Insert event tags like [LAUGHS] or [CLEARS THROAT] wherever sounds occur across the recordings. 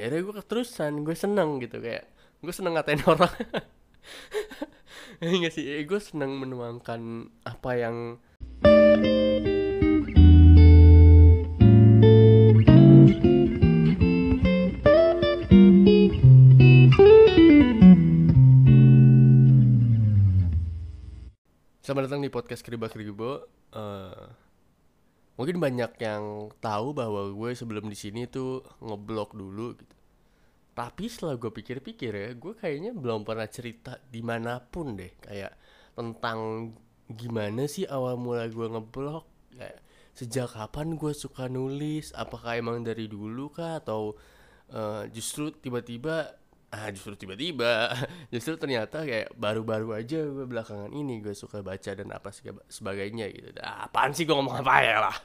akhirnya gue keterusan gue seneng gitu kayak gue seneng ngatain [LAUGHS] orang enggak sih eh, gue seneng menuangkan apa yang Selamat datang di podcast Kriba Kribo. Eh, mungkin banyak yang tahu bahwa gue sebelum di sini tuh ngeblok dulu gitu. Tapi setelah gue pikir-pikir ya, gue kayaknya belum pernah cerita di mana pun deh kayak tentang gimana sih awal mula gue ngeblok, kayak sejak kapan gue suka nulis, apakah emang dari dulu kah atau eh, justru tiba-tiba ah justru tiba-tiba. [LAUGHS] Justru ternyata kayak baru-baru aja gue belakangan ini gue suka baca dan apa sebagainya gitu. Ah, apaan sih gue ngomong apa ya lah?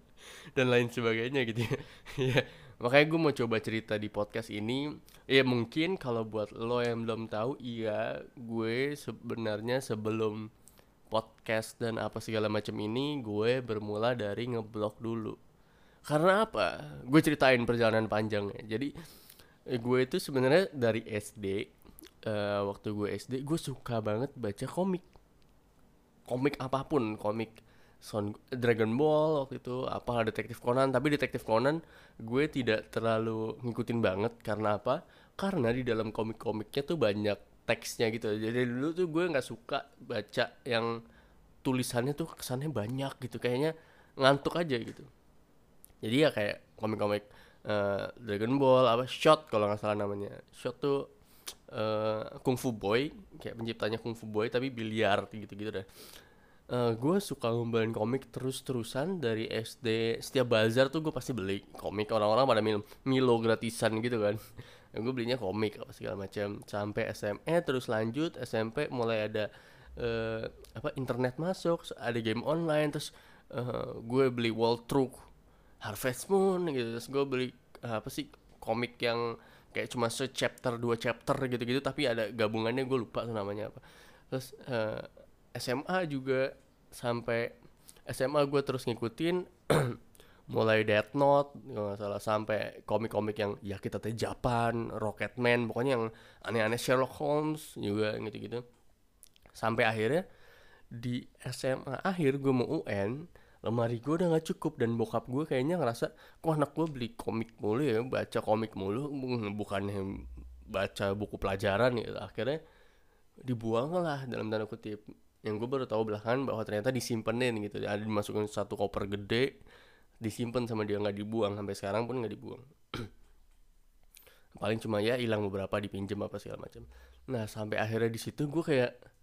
[LAUGHS] Dan lain sebagainya gitu ya. [LAUGHS] Ya, makanya gue mau coba cerita di podcast ini. Ya mungkin kalau buat lo yang belum tahu iya gue sebenarnya sebelum podcast dan apa segala macam ini gue bermula dari ngeblok dulu. Karena apa? Gue ceritain perjalanan panjangnya. Jadi gue itu sebenarnya dari SD eh, waktu gue SD gue suka banget baca komik. Komik apa pun komik Son Dragon Ball waktu itu apa Detektif Conan. Tapi Detektif Conan gue tidak terlalu ngikutin banget. Karena apa? Karena di dalam komik-komiknya tuh banyak teksnya gitu. Jadi dulu tuh gue nggak suka baca yang tulisannya tuh kesannya banyak gitu. Kayaknya ngantuk aja gitu. Jadi ya kayak komik-komik eh, Dragon Ball apa Shot kalau nggak salah namanya. Shot tuh eh, Kung Fu Boy kayak penciptanya Kung Fu Boy tapi biliar gitu-gitu deh gue suka ngumpulin komik terus-terusan dari SD setiap bazar tuh gue pasti beli komik. Orang-orang pada mil Milo gratisan gitu kan. [LAUGHS] Gue belinya komik apa segala macam. Sampai SMA terus lanjut SMP mulai ada eh, apa internet masuk ada game online terus eh, gue beli World Truck Harvest Moon gitu terus gue beli eh, apa sih komik yang kayak cuma se chapter dua chapter gitu-gitu tapi ada gabungannya gue lupa tuh namanya apa terus eh, SMA juga sampai SMA gue terus ngikutin [CLEARS THROAT] mulai Death Note nggak salah sampai komik-komik yang ya kita teh Japan, Rocketman, pokoknya yang aneh-aneh Sherlock Holmes juga gitu-gitu. Sampai akhirnya di SMA akhir gue mau UN, lemari gue udah nggak cukup dan bokap gue kayaknya ngerasa kok anak gue beli komik mulu ya, baca komik mulu, bukannya baca buku pelajaran gitu. Akhirnya dibuang lah dalam tanda kutip. Yang gue baru tahu belakangan bahwa ternyata disimpenin gitu. Ada dimasukin satu koper gede disimpan sama dia nggak dibuang. Sampai sekarang pun nggak dibuang. [CLEARS THROAT] Paling cuma ya hilang beberapa dipinjem apa segala macam. Nah sampai akhirnya di situ gue kayak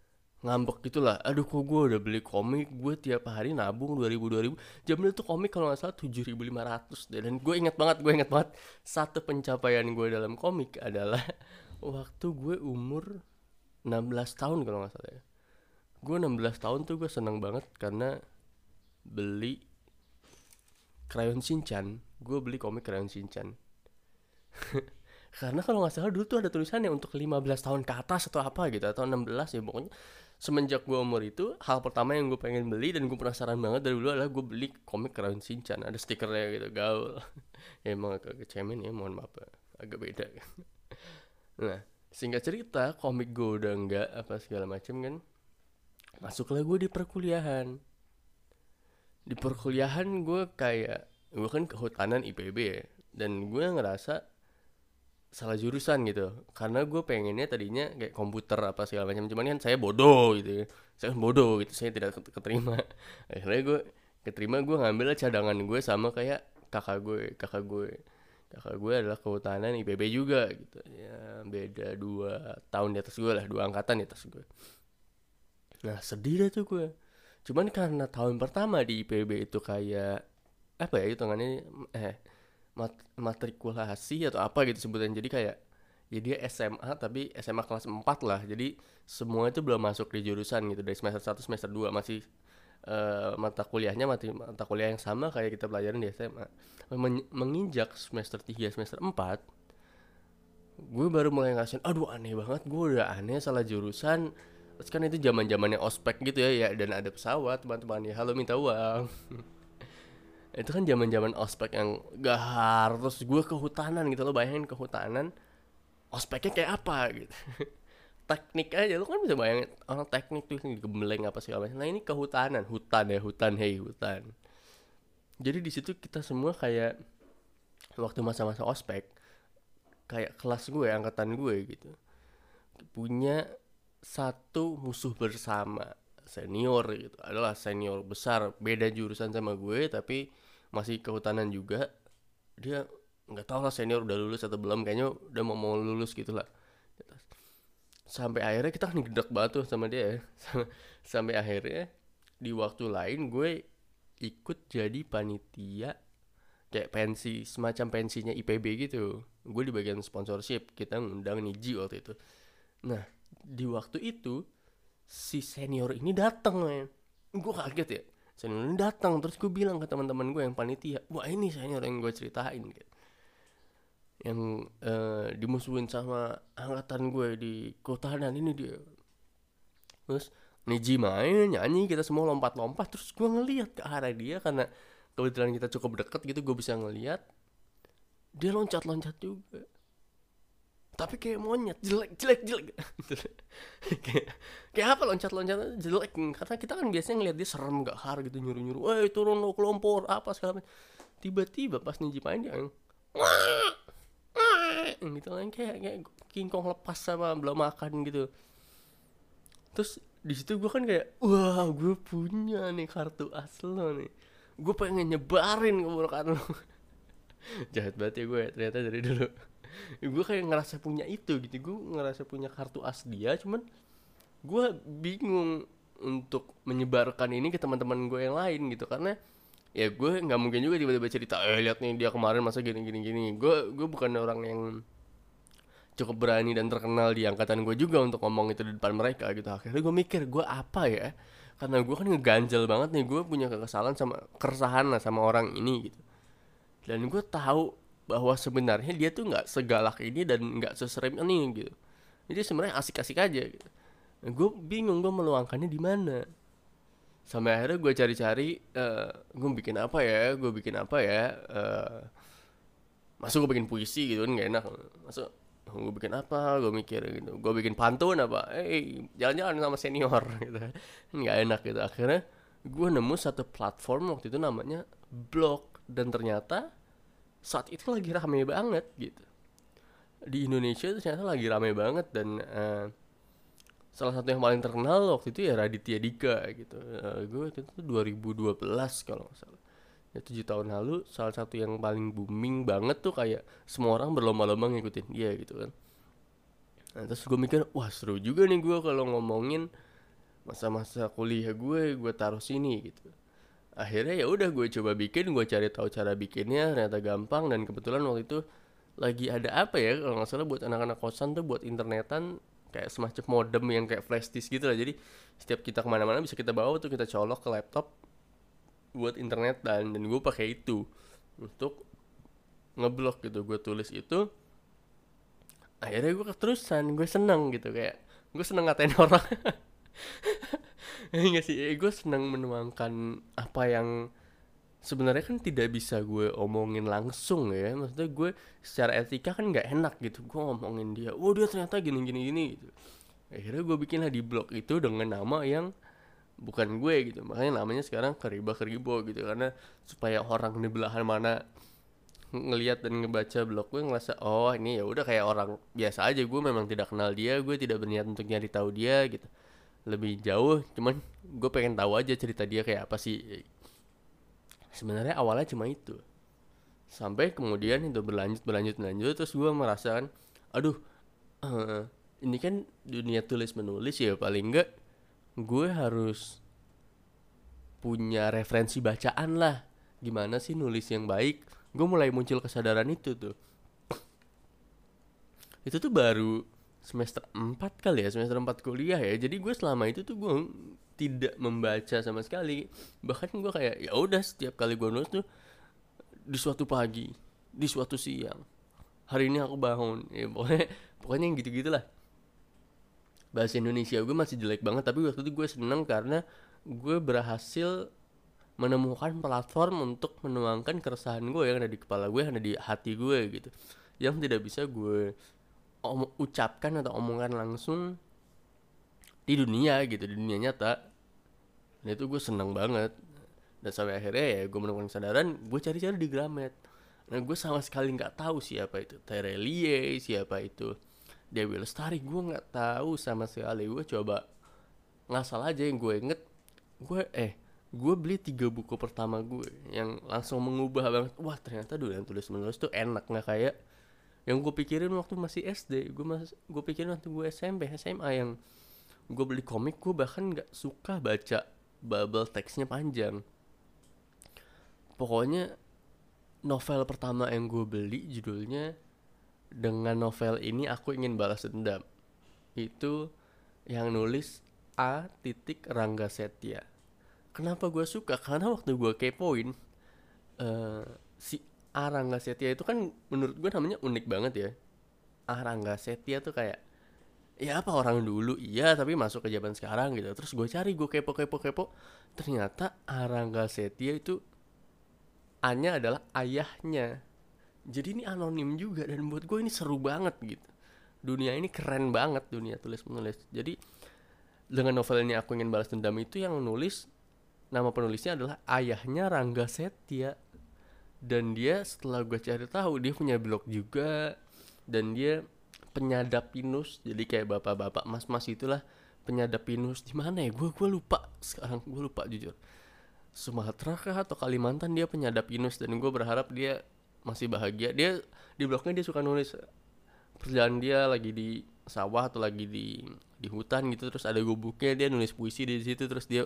ngambek gitu lah aduh kok gue udah beli komik gue tiap hari nabung 2000 2000 zaman itu komik kalau nggak salah 7500 deh. Dan gue ingat banget gue ingat banget satu pencapaian gue dalam komik adalah [LAUGHS] waktu gue umur 16 tahun kalau nggak salah ya. Gue 16 tahun tuh gue seneng banget karena beli Crayon Shinchan. Gue beli komik Crayon Shinchan. [LAUGHS] Karena kalau nggak salah dulu tuh ada tulisannya untuk 15 tahun ke atas atau apa gitu atau 16 ya pokoknya semenjak gue umur itu hal pertama yang gue pengen beli dan gue penasaran banget dari dulu adalah gue beli komik Crayon Shinchan ada stikernya gitu gaul. [LAUGHS] Ya emang agak kecemen ya mohon maaf agak beda. [LAUGHS] Nah singkat cerita komik gue udah nggak apa segala macam kan masuklah gue di perkuliahan. Di perkuliahan gue kayak gue kan kehutanan IPB ya dan gue ngerasa salah jurusan gitu. Karena gue pengennya tadinya kayak komputer apa segala macam. Cuman kan saya bodoh gitu ya. Saya kan bodoh gitu saya tidak ket- keterima. [LAUGHS] Akhirnya gue keterima gue ngambil cadangan gue sama kayak kakak gue kakak gue kakak gue adalah kehutanan IPB juga gitu. Ya beda dua tahun di atas gue lah dua angkatan di atas gue Nah sedih dah tuh gue Cuman karena tahun pertama di IPB itu kayak Apa ya hitungannya? Eh mat matrikulasi atau apa gitu sebutan Jadi kayak Ya dia SMA tapi SMA kelas 4 lah. Jadi semua itu belum masuk di jurusan gitu. Dari semester 1 semester 2 masih eh, mata kuliahnya mati mata kuliah yang sama kayak kita pelajarin di SMA Men- menginjak semester 3 semester 4 gue baru mulai ngerasain aduh aneh banget gue udah aneh salah jurusan. Terus kan itu zaman zamannya ospek gitu ya ya dan ada pesawat teman-teman ya halo minta uang [LAUGHS] itu kan zaman zaman ospek yang gahar terus gue kehutanan gitu lo bayangin kehutanan ospeknya kayak apa gitu. [LAUGHS] Teknik aja lo kan bisa bayangin orang teknik tuh gembleng apa segala macam. Nah ini kehutanan hutan ya hutan hei hutan. Jadi di situ kita semua kayak waktu masa-masa ospek kayak kelas gue angkatan gue gitu punya satu musuh bersama senior gitu. Adalah senior besar beda jurusan sama gue tapi masih kehutanan juga. Dia nggak tahu lah senior udah lulus atau belum kayaknya udah mau mau lulus gitu lah sampai akhirnya kita gedek banget tuh sama dia ya. [LAUGHS] sampai akhirnya di waktu lain gue ikut jadi panitia kayak pensi semacam pensinya IPB gitu. Gue di bagian sponsorship kita ngundang Niji waktu itu. Nah di waktu itu si senior ini datang men. Gue kaget ya senior ini datang terus gue bilang ke teman-teman gue yang panitia wah ini senior yang gue ceritain gitu. Yang uh, dimusuhin sama angkatan gue di kotanan ini dia. Terus Niji main nyanyi kita semua lompat-lompat terus gue ngeliat ke arah dia karena kebetulan kita cukup deket gitu gue bisa ngeliat dia loncat-loncat juga. Tapi kayak monyet jelek jelek jelek. [LAUGHS] Kayak kayak apa loncat loncat jelek karena kita kan biasanya ngeliat dia serem gak har gitu nyuruh nyuruh eh turun lo kelompok apa segala tiba-tiba pas ninja yang gitu kan kayak kayak kingkong lepas sama belum makan gitu. Terus di situ gue kan kayak wah gue punya nih kartu aslo nih. Gue pengen nyebarin keburukan lo. [LAUGHS] Jahat banget ya gue ya, ternyata dari dulu. Gue kayak ngerasa punya itu gitu gue ngerasa punya kartu as dia cuman gue bingung untuk menyebarkan ini ke teman-teman gue yang lain gitu karena ya gue nggak mungkin juga tiba-tiba cerita eh lihat nih dia kemarin masa gini gini gini gue gue bukan orang yang cukup berani dan terkenal di angkatan gue juga untuk ngomong itu di depan mereka gitu. Akhirnya gue mikir gue apa ya? Karena gue kan ngeganjel banget nih gue punya kekesalan sama keresahan lah sama orang ini gitu. Dan gue tahu bahwa sebenarnya dia tuh nggak segalak ini dan nggak seserem ini gitu. Jadi sebenarnya asik-asik aja gitu gue bingung gue meluangkannya di mana. Sampai akhirnya gue cari-cari uh, gue bikin apa ya gue bikin apa ya uh, masuk gue bikin puisi gitu kan gak enak. Masuk gue bikin apa gue mikir gitu. Gue bikin pantun apa eh jalan-jalan sama senior [LAUGHS] gitu. Nggak enak gitu. Akhirnya gue nemu satu platform waktu itu namanya blog dan ternyata saat itu lagi rame banget gitu. Di Indonesia ternyata lagi rame banget dan uh, salah satu yang paling terkenal waktu itu ya Raditya Dika gitu. Uh, gue itu 2012 kalau nggak salah. Ya tujuh tahun lalu salah satu yang paling booming banget tuh kayak semua orang berlomba-lomba ngikutin dia gitu kan. Nah, terus gue mikir wah seru juga nih gue kalau ngomongin masa-masa kuliah gue gue taruh sini gitu. Akhirnya ya udah gue coba bikin gue cari tahu cara bikinnya ternyata gampang dan kebetulan waktu itu lagi ada apa ya kalau nggak salah buat anak-anak kosan tuh buat internetan kayak semacam modem yang kayak flash disk gitu lah. Jadi setiap kita ke mana-mana bisa kita bawa tuh kita colok ke laptop buat internet dan dan gue pakai itu untuk ngeblok gitu. Gue tulis itu akhirnya gue keterusan gue seneng gitu. Kayak gue seneng ngatain [LAUGHS] orang. Enggak sih, eh, gue senang menuangkan apa yang sebenarnya kan tidak bisa gue omongin langsung ya. Maksudnya gue secara etika kan nggak enak gitu. Gue ngomongin dia, oh dia ternyata gini gini gini gitu. Akhirnya gue bikinlah di blog itu dengan nama yang bukan gue gitu. Makanya namanya sekarang keriba keribo gitu karena supaya orang di belahan mana ngelihat dan ngebaca blog gue ngerasa oh ini ya udah kayak orang biasa aja gue memang tidak kenal dia gue tidak berniat untuk nyari tahu dia gitu lebih jauh cuman gue pengen tahu aja cerita dia kayak apa sih sebenarnya awalnya cuma itu. Sampai kemudian itu berlanjut berlanjut berlanjut terus gue merasakan aduh uh, ini kan dunia tulis menulis ya paling enggak gue harus punya referensi bacaan lah. Gimana sih nulis yang baik? Gue mulai muncul kesadaran itu tuh. Itu tuh baru semester 4 kali ya semester 4 kuliah ya. Jadi gue selama itu tuh gue tidak membaca sama sekali. Bahkan gue kayak ya udah setiap kali gue nulis tuh di suatu pagi di suatu siang hari ini aku bangun. Ya pokoknya pokoknya yang gitu gitulah bahasa Indonesia gue masih jelek banget tapi waktu itu gue seneng karena gue berhasil menemukan platform untuk menuangkan keresahan gue yang ada di kepala gue yang ada di hati gue gitu. Yang tidak bisa gue om ucapkan atau omongkan langsung di dunia gitu di dunia nyata. Dan itu gue senang banget. Dan sampai akhirnya ya gue menemukan kesadaran gue cari-cari di Gramet. Nah gue sama sekali nggak tahu siapa itu Terelie siapa itu Dewi Lestari. Gue nggak tahu sama sekali. Gue coba ngasal aja yang gue inget. Gue eh gue beli tiga buku pertama gue yang langsung mengubah banget. Wah ternyata dulu yang tulis menulis tuh enak nggak kayak yang gue pikirin waktu masih SD gue mas gue pikirin waktu gue SMP SMA yang gue beli komik gue bahkan nggak suka baca bubble teksnya panjang. Pokoknya novel pertama yang gue beli judulnya dengan novel ini aku ingin balas dendam. Itu yang nulis A titik Rangga Setia. Kenapa gue suka? Karena waktu gue kepoin uh, si A Rangga Setia itu kan menurut gue namanya unik banget ya. A Rangga Setia tuh kayak ya apa orang dulu? Iya tapi masuk ke zaman sekarang gitu. Terus gue cari gue kepo kepo kepo ternyata A Rangga Setia itu A-nya adalah ayahnya. Jadi ini anonim juga dan buat gue ini seru banget gitu. Dunia ini keren banget dunia tulis menulis jadi dengan novel ini aku ingin balas dendam itu yang nulis nama penulisnya adalah ayahnya Rangga Setia dan dia setelah gue cari tahu dia punya blog juga. Dan dia penyadap pinus. Jadi kayak bapak-bapak mas-mas itulah penyadap pinus. Di mana ya? Gue gue lupa sekarang. Gue lupa jujur. Sumatera kah atau Kalimantan dia penyadap Yunus dan gue berharap dia masih bahagia. Dia di blognya dia suka nulis perjalanan dia lagi di sawah atau lagi di di hutan gitu. Terus ada gubuknya dia nulis puisi di situ. Terus dia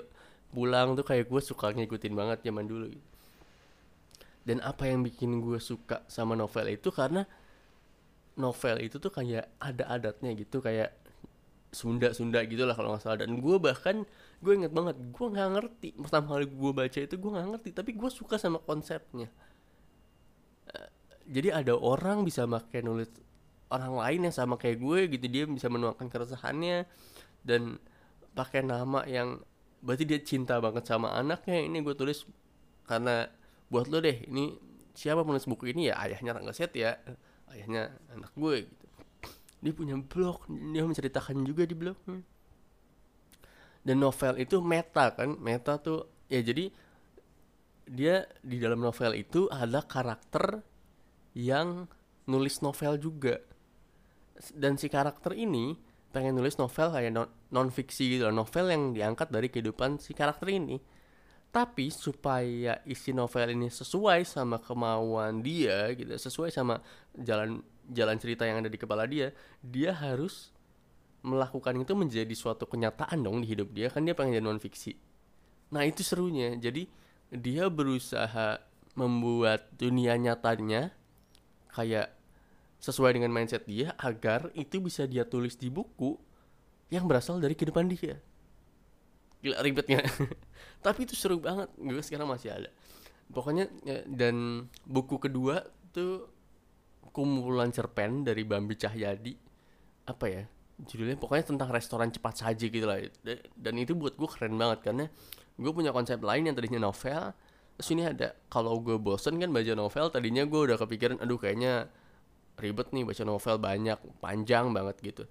pulang tuh kayak gue suka ngikutin banget zaman dulu. gitu. Dan apa yang bikin gue suka sama novel itu karena novel itu tuh kayak ada adatnya gitu kayak Sunda Sunda gitu lah kalau nggak salah. Dan gue bahkan gue inget banget gue nggak ngerti. Pertama kali gue baca itu gue nggak ngerti tapi gue suka sama konsepnya. Uh, jadi ada orang bisa pakai nulis orang lain yang sama kayak gue gitu dia bisa menuangkan keresahannya dan pakai nama yang berarti dia cinta banget sama anaknya ini gue tulis karena buat lo deh ini siapa penulis buku ini ya? Ayahnya Rangga Set ya ayahnya anak gue gitu. Dia punya blog dia menceritakan juga di blog. Dan novel itu meta kan meta tuh ya jadi dia di dalam novel itu ada karakter yang nulis novel juga. Dan si karakter ini pengen nulis novel kayak non, non fiksi gitu novel yang diangkat dari kehidupan si karakter ini tapi supaya isi novel ini sesuai sama kemauan dia gitu sesuai sama jalan jalan cerita yang ada di kepala dia dia harus melakukan itu menjadi suatu kenyataan dong di hidup dia kan dia pengen jadi non fiksi. Nah itu serunya. Jadi dia berusaha membuat dunia nyatanya kayak sesuai dengan mindset dia agar itu bisa dia tulis di buku yang berasal dari kehidupan dia. Gila ribetnya [LAUGHS] tapi itu seru banget gue sekarang masih ada. Pokoknya ya, dan buku kedua tuh kumpulan cerpen dari Bambi Cahyadi. Apa ya judulnya? Pokoknya tentang restoran cepat saji gitu lah. Dan itu buat gue keren banget karena gue punya konsep lain yang tadinya novel. Terus ini ada kalau gue bosen kan baca novel tadinya gue udah kepikiran aduh kayaknya ribet nih baca novel banyak panjang banget gitu.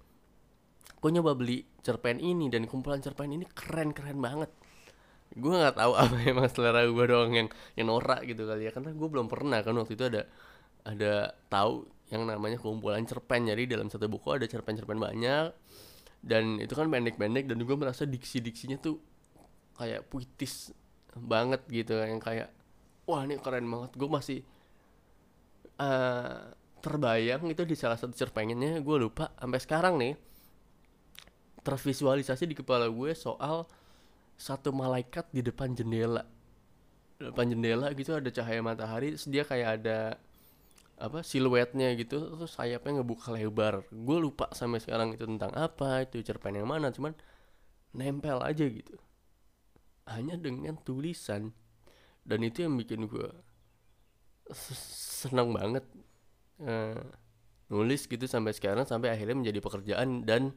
Gue nyoba beli cerpen ini dan kumpulan cerpen ini keren keren banget gue nggak tahu apa [LAUGHS] emang selera gue doang yang yang norak gitu kali ya. Karena gue belum pernah kan waktu itu ada ada tahu yang namanya kumpulan cerpen. Jadi dalam satu buku ada cerpen-cerpen banyak. Dan itu kan pendek-pendek dan juga merasa diksi-diksinya tuh kayak puitis banget gitu. Yang kayak wah ini keren banget. Gue masih uh, terbayang itu di salah satu cerpennya gue lupa sampai sekarang nih tervisualisasi di kepala gue soal satu malaikat di depan jendela. Depan jendela gitu ada cahaya matahari terus dia kayak ada apa siluetnya gitu terus sayapnya ngebuka lebar. Gue lupa sampai sekarang itu tentang apa itu cerpen yang mana cuman nempel aja gitu. Hanya dengan tulisan. Dan itu yang bikin gue senang banget uh, nulis gitu sampai sekarang sampai akhirnya menjadi pekerjaan dan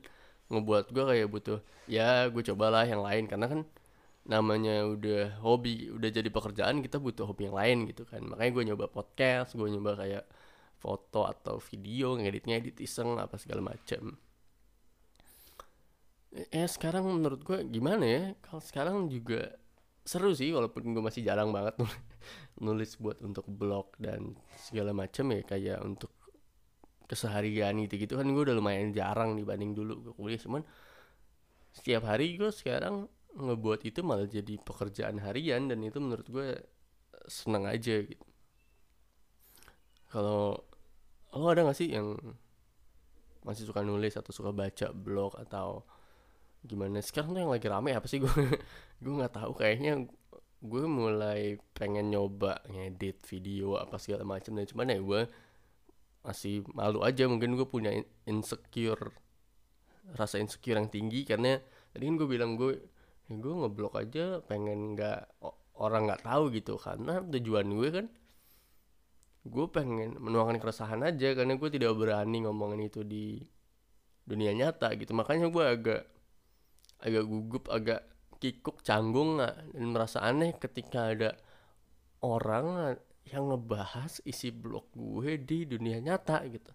ngebuat gue kayak butuh ya gue cobalah yang lain. Karena kan namanya udah hobi udah jadi pekerjaan kita butuh hobi yang lain gitu kan. Makanya gue nyoba podcast gue nyoba kayak foto atau video ngeditnya edit iseng apa segala macam eh sekarang menurut gue gimana ya? Kalau sekarang juga seru sih walaupun gue masih jarang banget [LAUGHS] nulis buat untuk blog dan segala macam ya kayak untuk keseharian gitu gitu kan gue udah lumayan jarang dibanding dulu gue kuliah. Cuman setiap hari gue sekarang ngebuat itu malah jadi pekerjaan harian dan itu menurut gue seneng aja gitu. Kalau lo ada gak sih yang masih suka nulis atau suka baca blog atau gimana? Sekarang tuh yang lagi rame apa sih? Gue [LAUGHS] gue nggak tahu. Kayaknya gue mulai pengen nyoba ngedit video apa segala macam dan cuman ya gue masih malu aja mungkin gue punya insecure rasa insecure yang tinggi karena tadi kan gue bilang gue ya gue ngeblok aja pengen nggak orang nggak tahu gitu. Karena tujuan gue kan gue pengen menuangkan keresahan aja karena gue tidak berani ngomongin itu di dunia nyata gitu. Makanya gue agak agak gugup agak kikuk canggung nggak dan merasa aneh ketika ada orang yang ngebahas isi blog gue di dunia nyata gitu.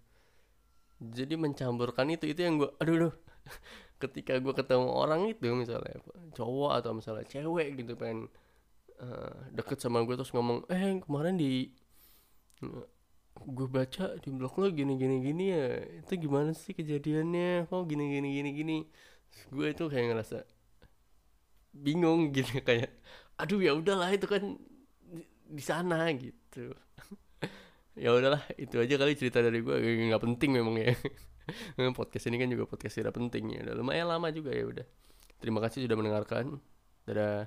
Jadi mencampurkan itu itu yang gue aduh aduh. [LAUGHS] Ketika gue ketemu orang itu misalnya cowok atau misalnya cewek gitu pengen uh, deket sama gue terus ngomong eh kemarin di gue baca di blog lo gini gini gini ya itu gimana sih kejadiannya? Kok gini gini gini gini. Gue itu kayak ngerasa bingung [LAUGHS] gitu kayak aduh ya udahlah itu kan di sana gitu [LAUGHS] ya udahlah itu aja kali cerita dari gue nggak penting memang ya. [LAUGHS] Podcast ini kan juga podcast tidak penting ya. Udah lumayan lama juga ya udah. Terima kasih sudah mendengarkan. Dadah